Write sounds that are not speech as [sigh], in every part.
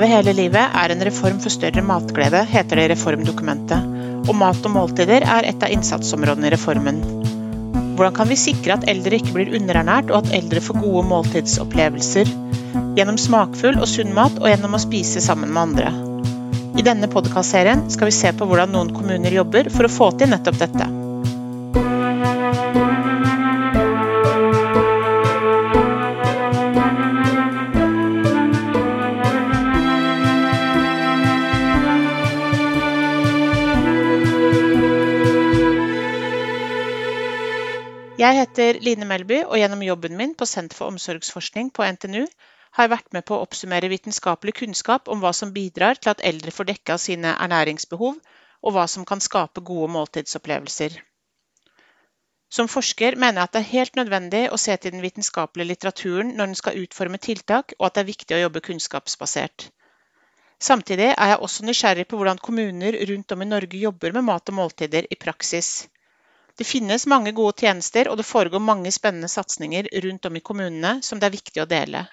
Leve hele livet er en reform for større matglede, heter det i reformdokumentet. Og mat og måltider er et av innsatsområdene i reformen. Hvordan kan vi sikre at eldre ikke blir underernært, og at eldre får gode måltidsopplevelser? Gjennom smakfull og sunn mat, og gjennom å spise sammen med andre. I denne podkastserien skal vi se på hvordan noen kommuner jobber for å få til nettopp dette. Jeg heter Line Melby, og gjennom jobben min på Senter for omsorgsforskning på NTNU har jeg vært med på å oppsummere vitenskapelig kunnskap om hva som bidrar til at eldre får dekka sine ernæringsbehov, og hva som kan skape gode måltidsopplevelser. Som forsker mener jeg at det er helt nødvendig å se til den vitenskapelige litteraturen når den skal utforme tiltak, og at det er viktig å jobbe kunnskapsbasert. Samtidig er jeg også nysgjerrig på hvordan kommuner rundt om i Norge jobber med mat og måltider i praksis. Det finnes mange gode tjenester, og det foregår mange spennende satsinger rundt om i kommunene som det er viktig å dele.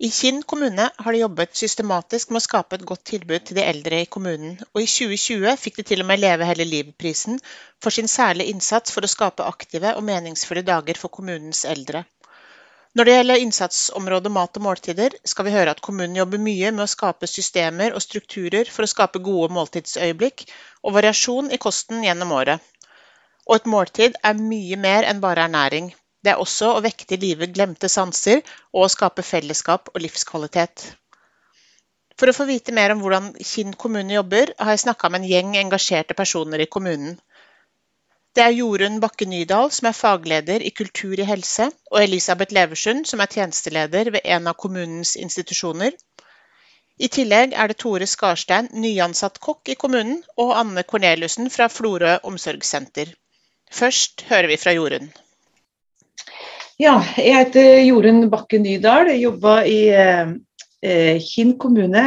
I Kinn kommune har de jobbet systematisk med å skape et godt tilbud til de eldre i kommunen, og i 2020 fikk de til og med Leve hele livet-prisen for sin særlige innsats for å skape aktive og meningsfulle dager for kommunens eldre. Når det gjelder innsatsområdet mat og måltider, skal vi høre at kommunen jobber mye med å skape systemer og strukturer for å skape gode måltidsøyeblikk og variasjon i kosten gjennom året. Og et måltid er mye mer enn bare ernæring. Det er også å vekke til live glemte sanser og å skape fellesskap og livskvalitet. For å få vite mer om hvordan Kinn kommune jobber, har jeg snakka med en gjeng engasjerte personer i kommunen. Det er Jorunn Bakke Nydal, som er fagleder i kultur i helse, og Elisabeth Leversund, som er tjenesteleder ved en av kommunens institusjoner. I tillegg er det Tore Skarstein, nyansatt kokk i kommunen, og Anne Korneliussen fra Florø omsorgssenter. Først hører vi fra Jorunn. Ja, jeg heter Jorunn Bakke Nydal. Jeg jobber i eh, Kinn kommune.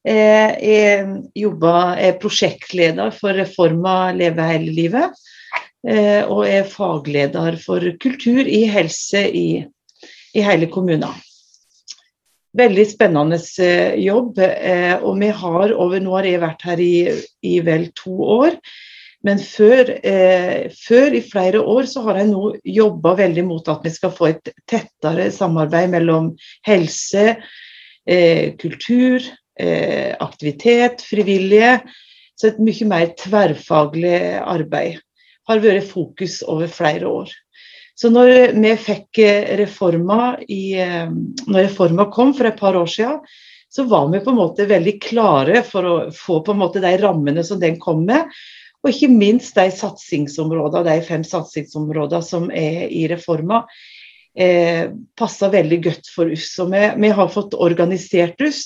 Eh, jeg jobba, er prosjektleder for reforma Leve hele livet. Eh, og er fagleder for kultur i helse i, i hele kommunen. Veldig spennende eh, jobb. Eh, og vi har over Nå har jeg vært her i, i vel to år. Men før, eh, før, i flere år så har jeg nå jobba veldig mot at vi skal få et tettere samarbeid mellom helse, eh, kultur, eh, aktivitet, frivillige. Så et mye mer tverrfaglig arbeid har vært fokus over flere år. Så når vi fikk eh, reforma i, eh, når reforma kom for et par år siden, så var vi på en måte veldig klare for å få på en måte de rammene som den kom med. Og ikke minst de satsingsområdene, de fem satsingsområdene som er i reforma, eh, passer veldig godt for oss. Og vi, vi har fått organisert oss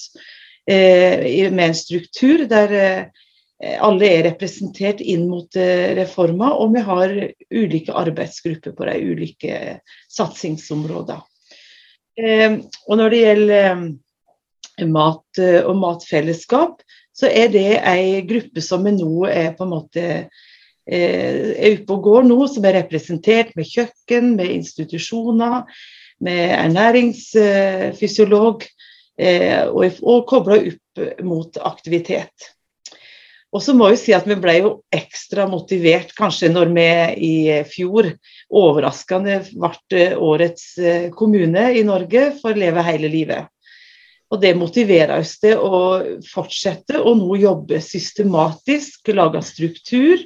eh, med en struktur der eh, alle er representert inn mot eh, reforma, og vi har ulike arbeidsgrupper på de ulike satsingsområdene. Eh, og når det gjelder eh, mat og matfellesskap, så er det ei gruppe som vi nå er på en måte eh, er oppe og går nå, som er representert med kjøkken, med institusjoner, med ernæringsfysiolog, eh, og, og kobla opp mot aktivitet. Og så må jeg si at Vi ble jo ekstra motivert kanskje når vi i fjor overraskende ble årets eh, kommune i Norge for Leve hele livet. Og det motiverer oss til å fortsette å nå jobbe systematisk, lage struktur,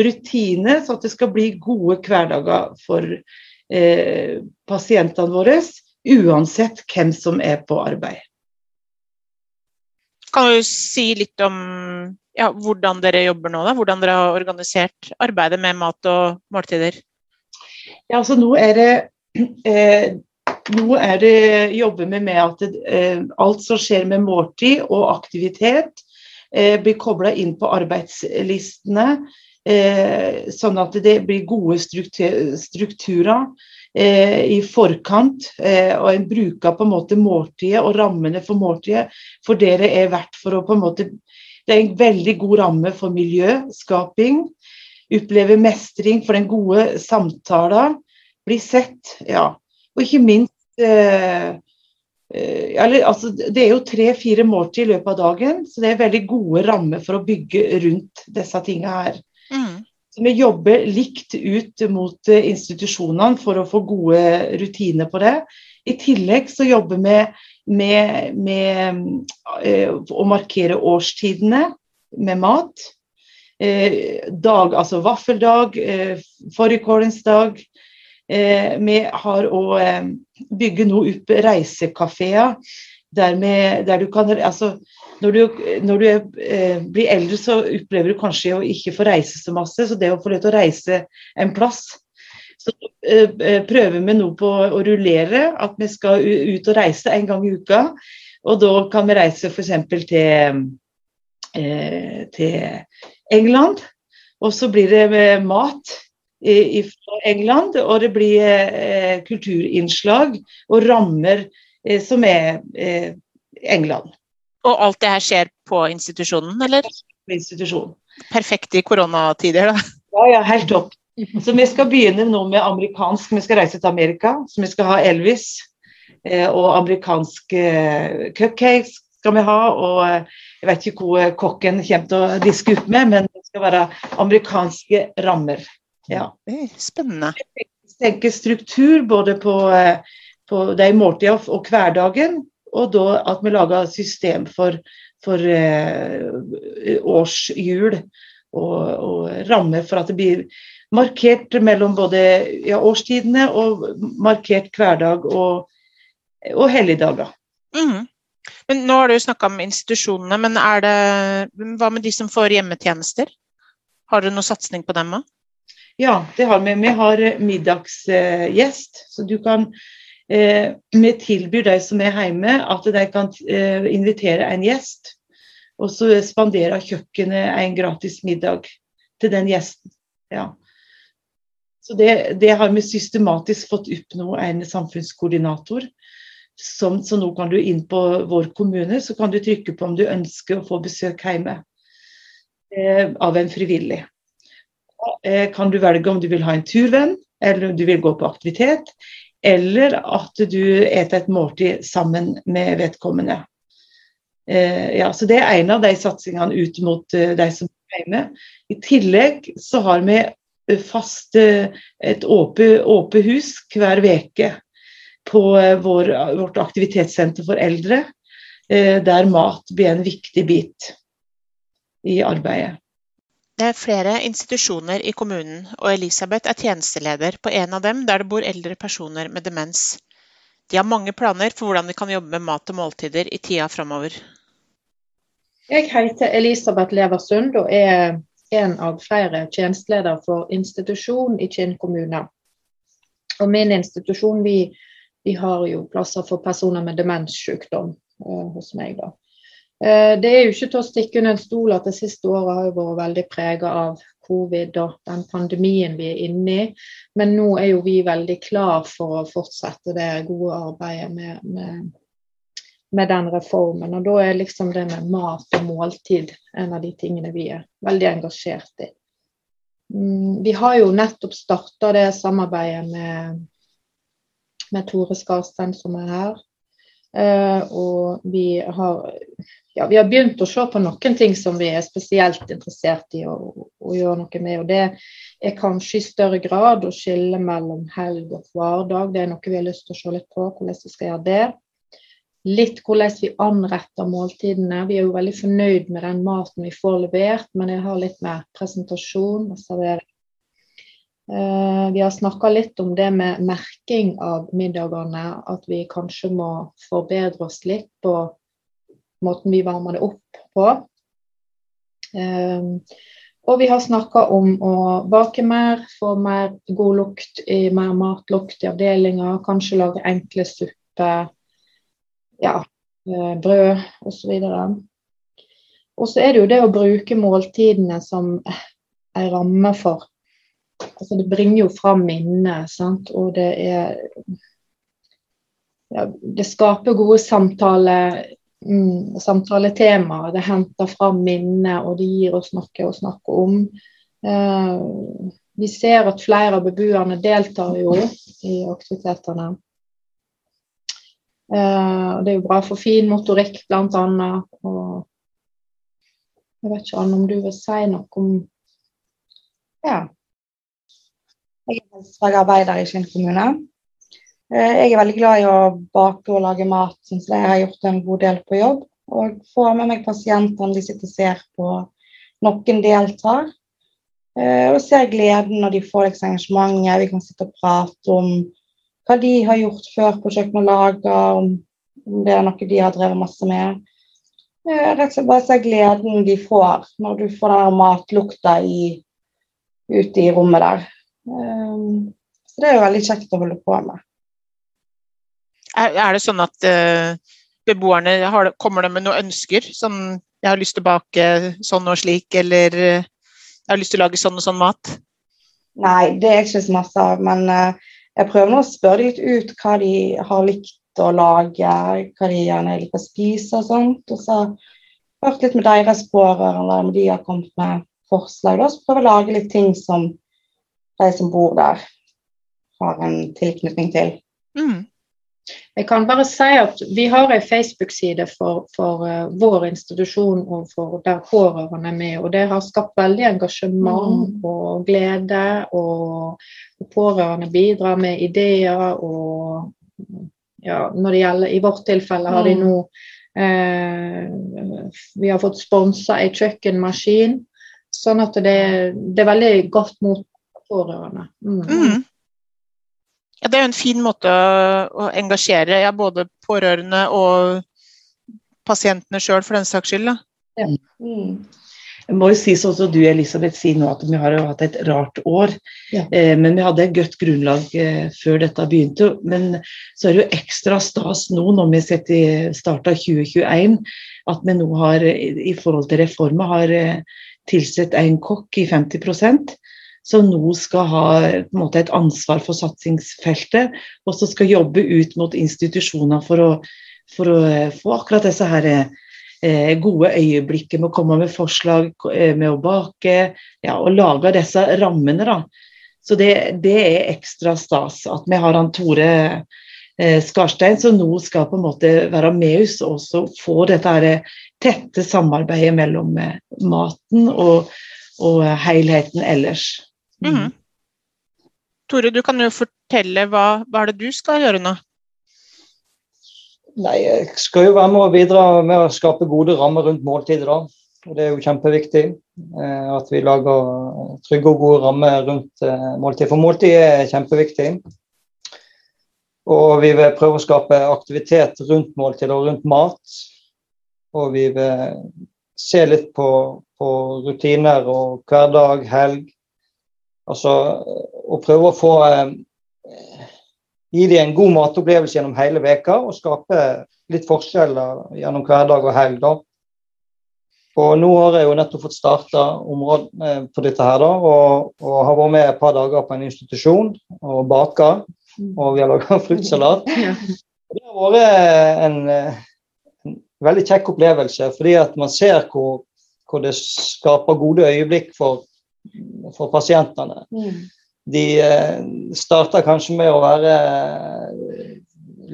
rutine, så at det skal bli gode hverdager for eh, pasientene våre, uansett hvem som er på arbeid. Kan du si litt om ja, hvordan dere jobber nå, da? hvordan dere har organisert arbeidet med mat og måltider? Ja, altså nå er det eh, nå er det jobber vi med at eh, alt som skjer med måltid og aktivitet, eh, blir kobla inn på arbeidslistene. Eh, sånn at det blir gode struktur, strukturer i forkant. Og en bruker på en måte måltidet og rammene for måltidet for det er verdt for å på en måte Det er en veldig god ramme for miljøskaping. Oppleve mestring for den gode samtalen. Bli sett. ja og ikke minst eh, altså, Det er jo tre-fire måltid i løpet av dagen, så det er veldig gode rammer for å bygge rundt disse tingene her. Mm. Så Vi jobber likt ut mot institusjonene for å få gode rutiner på det. I tillegg så jobber vi med, med å markere årstidene med mat. Dag, altså vaffeldag, Eh, vi har òg bygge nå opp reisekafeer. Der, der, du kan altså, Når du, når du er, eh, blir eldre, så opplever du kanskje å ikke få reise så masse. Så det å få lov til å reise en plass så eh, prøver vi nå på å rullere at vi skal ut og reise en gang i uka. Og da kan vi reise f.eks. Til, eh, til England. Og så blir det mat fra England, og det blir eh, kulturinnslag og rammer eh, som er eh, England. Og alt det her skjer på institusjonen, eller? På institusjonen. Perfekt i koronatider, da. Ja, ja, helt topp. Så vi skal begynne nå med amerikansk. Vi skal reise til Amerika, så vi skal ha Elvis. Og amerikanske eh, cupcakes skal vi ha. Og jeg vet ikke hvor kokken kommer til å diske opp med, men det skal være amerikanske rammer. Ja. Spennende. Jeg tenker struktur både på, eh, på de måltidene og hverdagen, og da at vi lager system for, for eh, årshjul og, og rammer for at det blir markert mellom både ja, årstidene og markert hverdag og, og helligdager. Mm. Men nå har du snakka om institusjonene, men det, hva med de som får hjemmetjenester? Har du noe satsing på dem òg? Ja, det har vi. Vi har middagsgjest. Så du kan eh, Vi tilbyr de som er hjemme, at de kan eh, invitere en gjest. Og så spanderer kjøkkenet en gratis middag til den gjesten. Ja. Så det, det, har vi systematisk fått opp nå, en samfunnskoordinator. Som, så nå kan du inn på vår kommune, så kan du trykke på om du ønsker å få besøk hjemme eh, av en frivillig. Eh, kan du velge om du vil ha en turvenn, eller om du vil gå på aktivitet, eller at du eter et måltid sammen med vedkommende. Eh, ja, så Det er en av de satsingene ut mot eh, de som er hjemme. I tillegg så har vi fast et åpent hus hver uke på vår, vårt aktivitetssenter for eldre, der mat blir en viktig bit i arbeidet. Det er flere institusjoner i kommunen, og Elisabeth er tjenesteleder på en av dem der det bor eldre personer med demens. De har mange planer for hvordan de kan jobbe med mat og måltider i tida framover. Jeg heter Elisabeth Leversund og er en av flere tjenesteledere for institusjon i Kinn kommune. Og min institusjon vi, vi har jo plasser for personer med demenssykdom eh, hos meg. da. Eh, det er jo ikke til å stikke under en stol at det siste året har vært veldig prega av covid og den pandemien vi er inne i. Men nå er jo vi veldig klar for å fortsette det gode arbeidet med, med, med den reformen. Og da er liksom det med mat og måltid en av de tingene vi er veldig engasjert i. Mm, vi har jo nettopp starta det samarbeidet med, med Tore Skarstein som er her. Uh, og vi har ja, vi har begynt å se på noen ting som vi er spesielt interessert i å, å, gjøre noe med. og Det er kanskje i større grad å skille mellom helg og hverdag. Det er noe vi har lyst til å se litt på, hvordan vi skal gjøre det. Litt hvordan vi anretter måltidene. Vi er jo veldig fornøyd med den maten vi får levert, men jeg har litt mer presentasjon og servering. Uh, vi har snakka litt om det med merking av middagene, at vi kanskje må forbedre oss litt på måten vi varmer det opp på. Um, og vi har snakka om å bake mer, få mer god lukt i mer matlukt i avdelinga, Kanskje lage enkle supper, ja, eh, brød osv. Og så er det jo det å bruke måltidene som ei ramme for altså Det bringer jo fram minnet, sant? og det er ja, Det skaper gode samtaler mm, samtaletema. Det henter fram minner, og det gir oss noe å snakke om. Eh, vi ser at flere av beboerne deltar jo i aktivitetene. Eh, og det er jo bra for fin motorikk, annet. Og jeg vet ikke Anne, om du vil si noe om Ja. Jeg er helsefagarbeider i Kinn kommune. Eh, jeg er veldig glad i å bake og lage mat, syns jeg har gjort en god del på jobb. Og får med meg pasientene de sitter og ser på. Noen deltar. Eh, og ser gleden når de får liksom engasjementet. Vi kan sitte og prate om hva de har gjort før på kjøkkenet og laga, om, det er noe de har drevet masse med. Eh, rett og slett bare se gleden de får når du får den matlukta ute i rommet der. Så det er jo veldig kjekt å holde på med. Er, det sånn at uh, beboerne har, kommer med noen ønsker? Sånn jeg har lyst til å bake sånn og slik, eller uh, jeg har lyst til å lage sånn og sånn mat? Nei, det er ikke så masse av. Men uh, jeg prøver nå å spørre de litt ut hva de har likt å lage, hva de gjerne liker å spise og sånt. Og så hørt litt med deres pårørende om de har kommet med forslag. Da. Så prøver jeg å lage litt ting som de som bor der, har en tilknytning til. Mm. Jeg kan bare si at Vi har en Facebook-side for, for uh, vår institusjon og for der pårørende er med. og Det har skapt veldig engasjement mm. og glede. Og, og, pårørende bidrar med ideer. og ja, når det gjelder, I vårt tilfelle har de mm. nå eh, Vi har fått sponsa ei kjøkkenmaskin. Sånn at det, det, er veldig godt mot pårørende. Mm. Mm. Ja, det er jo en fin måte å, engasjere ja, både pårørende og pasientene sjøl, for den saks skyld. Ja. Mm. Jeg må jo si sånn som du Elisabeth sier nå, at vi har jo hatt et rart år. Ja. Eh, men vi hadde et godt grunnlag eh, før dette begynte. Men så er det jo ekstra stas nå når vi starta 2021, at vi nå har i forhold til reformen har eh, tilsett en kokk i 50 som nå skal ha måte, et ansvar for satsingsfeltet, og som skal jobbe ut mot institusjoner for å, for å eh, få akkurat disse her eh, gode øyeblikket med å komme med forslag, eh, med å bake ja, og lage disse rammene. Da. Så det, det, er ekstra stas at vi har han Tore eh, Skarstein som nå skal på en måte være med oss og også få dette her tette samarbeidet mellom maten og, og helheten ellers. Mm. Tore, du kan jo fortelle hva, hva er det du skal gjøre nå? Nei, Jeg skal jo være med og bidra med å skape gode rammer rundt måltidet. da. Og Det er jo kjempeviktig eh, at vi lager trygge og gode rammer rundt eh, måltid. For måltid er kjempeviktig. Og vi vil prøve å skape aktivitet rundt måltid og rundt mat. Og vi vil se litt på, på rutiner og hverdag, helg. Altså å prøve å få eh, Gi dem en god matopplevelse gjennom hele veka og skape litt forskjeller gjennom hverdag og helg. da. Og nå har jeg jo nettopp fått starta området eh, på dette her, da, og, og, har vært med et par dager på en institusjon og baka. Og vi har laga [laughs] fruktsalat. [laughs] Det har vært en, en, veldig kjekk opplevelse, fordi at man ser hvor, hvor det skaper gode øyeblikk for for pasientene. Mm. De eh, starter kanskje med å være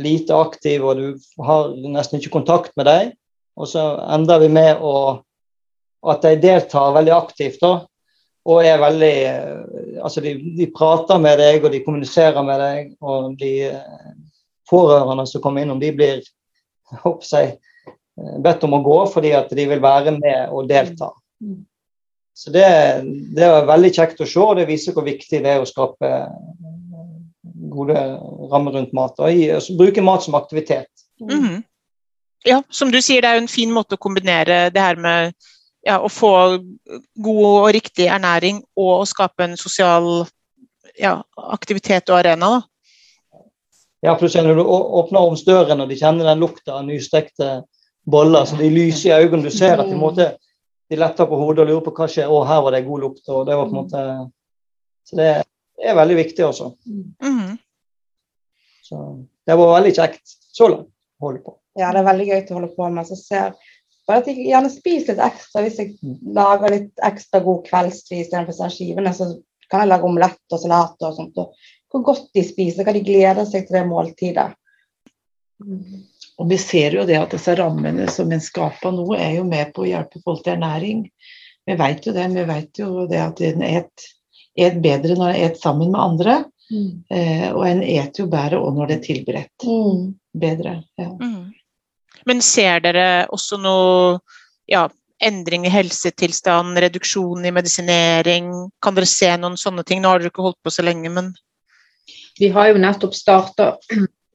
lite aktive, og du har nesten ikke kontakt med dem. Og så ender vi med å, at de deltar veldig aktivt. da, og er veldig Altså, de, de, prater med deg, og de kommuniserer med deg. Og de eh, pårørende som kommer innom, de blir [laughs] håper jeg, bedt om å gå fordi at de vil være med og delta. Mm. Så det, det er veldig kjekt å se, og det viser hvor viktig det er å skape gode rammer rundt mat. Og altså, bruke mat som aktivitet. Mm -hmm. Ja, som du sier, det er jo en fin måte å kombinere det her med ja, å få god og riktig ernæring og å skape en sosial ja, aktivitet og arena. da. Ja, plutselig når du åpner ovnsdøren og de kjenner den lukta av nystekte boller, så de lyser i øynene. Du ser at de måtte de letter på hodet og lurer på hva skjer. Å, her var det god lukt. og det var på en måte Så det, er veldig viktig også. Mm. Så det var veldig kjekt så langt å holde på. Ja, det er veldig gøy å holde på med. Så ser bare at jeg gjerne spiser litt ekstra. Hvis jeg mm. lager litt ekstra god kveldsstid istedenfor sånn skivene, så kan jeg lage omelett og salat og sånt. Og hvor godt de spiser, hva de gleder seg til det måltidet. Mm. Og vi ser jo det at disse rammene som en skaper nå, er jo med på å hjelpe folk til ernæring. Vi vet jo det. Vi vet jo det at en et, et bedre når en et sammen med andre. Mm. Eh, og en et jo bedre òg når det er tilberedt. Mm. Bedre. Ja. Mm. Men ser dere også noe ja, endring i helsetilstand, reduksjon i medisinering? Kan dere se noen sånne ting? Nå har dere ikke holdt på så lenge, men Vi har jo nettopp starta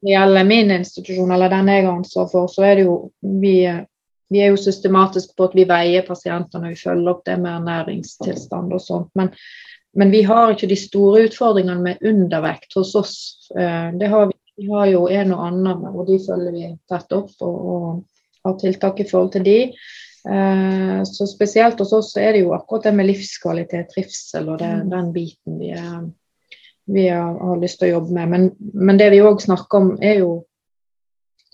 det gjelder min institusjon, eller den jeg har ansvar for, så er det jo vi, vi er jo systematiske på at vi veier pasientene og vi følger opp det med ernæringstilstand og sånt. Men, men vi har ikke de store utfordringene med undervekt hos oss. Eh, det har vi, vi har jo en og annen, og de følger vi tett opp og, og har tiltak i forhold til de. Eh, så spesielt hos oss er det jo akkurat det med livskvalitet, trivsel og det, den biten vi er vi har, har, lyst til å jobbe med. Men, men det vi òg snakker om, er jo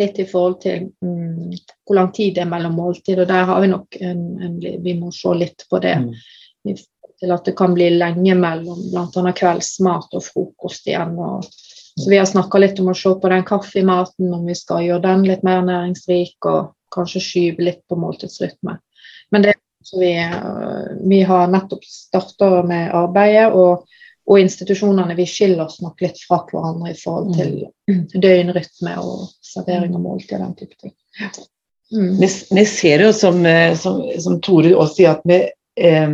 litt i forhold til mm, hvor lang tid det er mellom måltid. Og der har vi nok en, en, Vi må se litt på det. Mm. Til at det kan bli lenge mellom bl.a. kveldsmat og frokost igjen. Og, så vi har snakka litt om å se på den kaffematen, om vi skal gjøre den litt mer næringsrik, og kanskje skyve litt på måltidsrytme. Men det vi, øh, vi har nettopp starta med arbeidet. og og institusjonene vi skiller oss nok litt fra hverandre i forhold til mm. [clears throat] døgnrytme og servering av måltid og den type ting. Mm. Vi, vi, ser jo som, eh, som, som Tore også sier, at, vi, eh,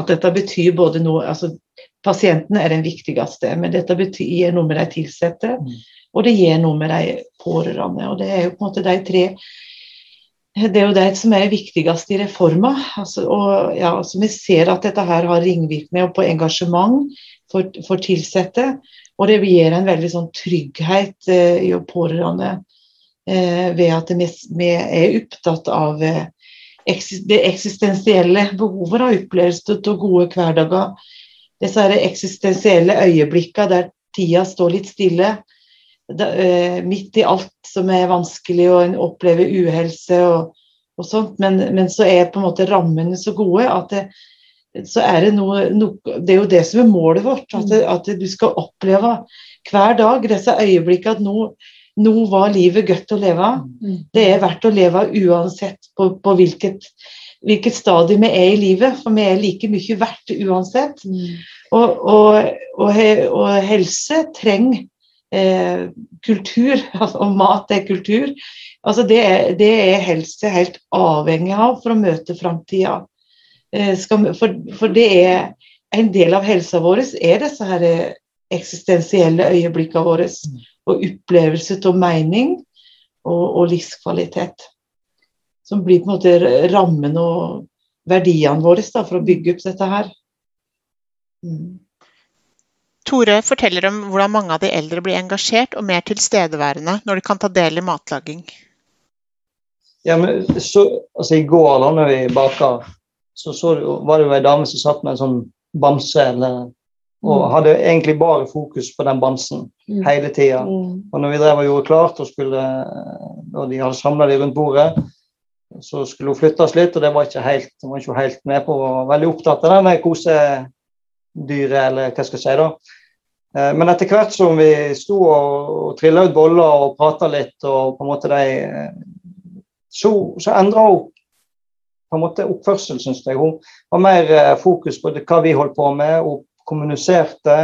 at dette betyr både noe altså Pasientene er den viktigste, men dette betyr noe med de ansatte, mm. og det gjør noe med de pårørende. og Det er jo på en måte de tre det er jo det som er viktigst i reforma. Altså, og ja, altså, vi ser at dette her har ringvirkninger på engasjement, for, for tilsatte. Og det gir en veldig sånn trygghet eh, i pårørende eh, ved at vi, er opptatt av eh, det eksistensielle behovet av opplevelse av gode hverdager. Disse eksistensielle øyeblikkene der tida står litt stille. Da, eh, midt i alt som er vanskelig, og en opplever uhelse og, og sånt. Men, men, så er på en måte rammene så gode at det, så er det noe, noe, Det er jo det som er målet vårt. At, det, mm. at du skal oppleve hver dag disse øyeblikkene at nå, nå var livet godt å leve. Mm. Det er verdt å leve uansett på, på hvilket, hvilket stadium vi er i livet, for vi er like mye verdt uansett. Mm. Og, og, og, og, helse trenger eh, kultur, [laughs] altså, og mat er kultur. Altså det, er, det er helse helt avhengig av for å møte framtida. Eh, skal, for, for, det er en del av helsa vår er disse her eh, eksistensielle øyeblikkene våre. Og opplevelse av mening og, og, livskvalitet. Som blir på en måte rammen og verdiene våre da, for å bygge opp dette her. Mm. Tore forteller om hvordan mange av de eldre blir engasjert og mer tilstedeværende når de kan ta del i matlaging. Ja, men så, altså I går da når vi baka så, så var det jo ei dame som satt med en sånn bamse eller, og mm. hadde egentlig bare fokus på den bamsen mm. hele tida. Mm. Og når vi drev og gjorde klart, og, skulle, og de hadde samla de rundt bordet, så skulle hun flyttes litt, og det var ikke helt, hun var ikke helt med på. Hun var veldig opptatt av det med kosedyret, eller hva skal jeg si. da. Eh, men etter hvert som vi sto og, og trilla ut boller og prata litt, og på en måte de eh, Så, så endra hun på en måte oppførsel, syns jeg. Hun var mer eh, fokus på det, hva vi holdt på med, og kommuniserte.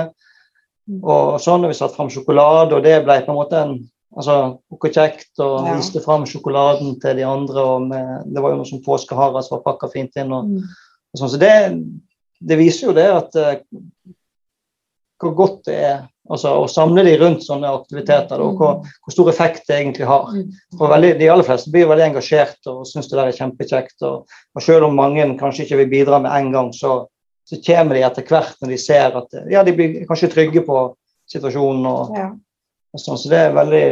Mm. Og sånn har vi satt fram sjokolade, og det ble på en måte en altså, noe kjekt. Og ja. viste fram sjokoladen til de andre. og med, Det var jo noe som påskehare som var pakka fint inn. og, mm. og sånn, Så det, det, viser jo det at uh, hvor godt det er Altså å samle de rundt sånne aktiviteter, og hvor, hvor, stor effekt det egentlig har. For veldig, De aller fleste blir veldig engasjert og syns det der er kjempekjekt. Og, og, selv om mange kanskje ikke vil bidra med en gang, så, så, kommer de etter hvert når de ser at ja, de blir kanskje trygge på situasjonen. og, ja. og sånn, Så det er veldig,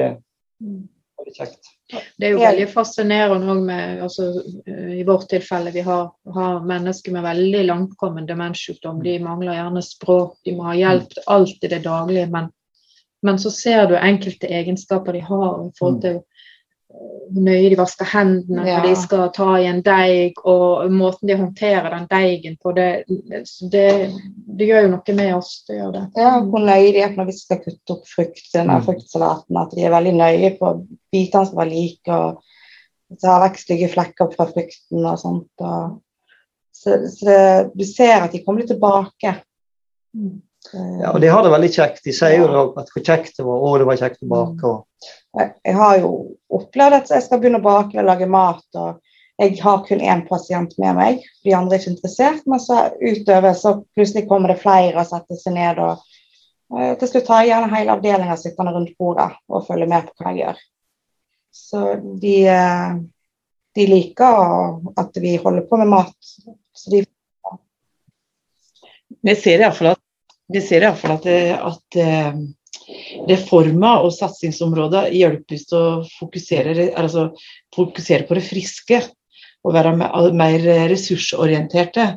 veldig kjekt. Det er jo veldig fascinerende med altså, I vårt tilfelle vi har, har mennesker med veldig langtkommen demenssykdom. De mangler gjerne språk, de må ha hjelp alt i det daglige. Men, men så ser du enkelte egenskaper de har i forhold til hvor nøye de vasker hendene Ja. når de skal ta i en deig, og måten de håndterer den deigen på. Det, det, det gjør jo noe med oss. Det gjør det. Ja, hvor nøye de er når vi skal kutte opp frukt, denne Mm. fruktsalaten. At de er veldig nøye på bitene som var like, og ta vekk stygge flekker fra frukten og sånt. Og, så så det, du ser at de kommer litt tilbake. Mm. Ja, og de har det veldig kjekt. De sier jo ja. at hvor kjekt det var. Å, det var kjekt å bake. Og, Jeg, jeg har jo opplevd at jeg skal begynne å bake og lage mat, og jeg har kun én pasient med meg. De andre er ikke interessert, men så utover så plutselig kommer det flere og setter seg ned. og eh, Til slutt har jeg gjerne hele avdelinga sittende rundt bordet og følger med på hva jeg gjør. Så de, eh, de liker at vi holder på med mat. Så de Vi ser iallfall at, vi ser i hvert fall at, at eh, reformer og satsingsområder hjelper til å fokusere, altså, fokusere på det friske og være mer ressursorienterte.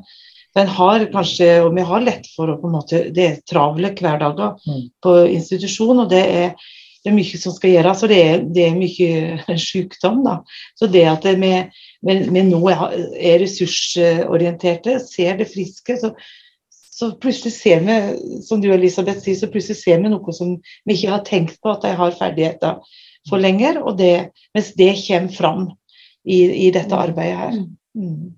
Den har kanskje, og Vi har lett for å på en måte, Det er travle hverdager Mm. på institusjon, og det er, det er mye som skal gjøres. og Det er, det er mye [laughs] sykdom. da. Så det at vi, vi, vi nå er ressursorienterte, ser det friske, så, så plutselig ser vi, som du Elisabeth sier, så plutselig ser vi noe som vi ikke har tenkt på at de har ferdigheter for lenger. Og det, mens det kommer fram i, i dette arbeidet her. Mm.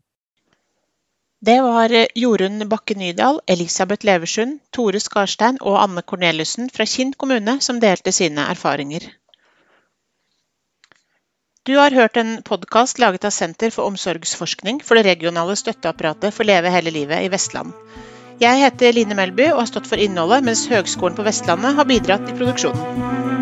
Det var eh, Jorunn Bakke Nydal, Elisabeth Leversund, Tore Skarstein og Anne Korneliussen fra Kinn kommune som delte sine erfaringer. Du har hørt en podkast laget av Senter for omsorgsforskning for det regionale støtteapparatet for Leve hele livet i Vestland. Jeg heter Line Melby og har stått for innholdet, mens Høgskolen på Vestlandet har bidratt i produksjonen.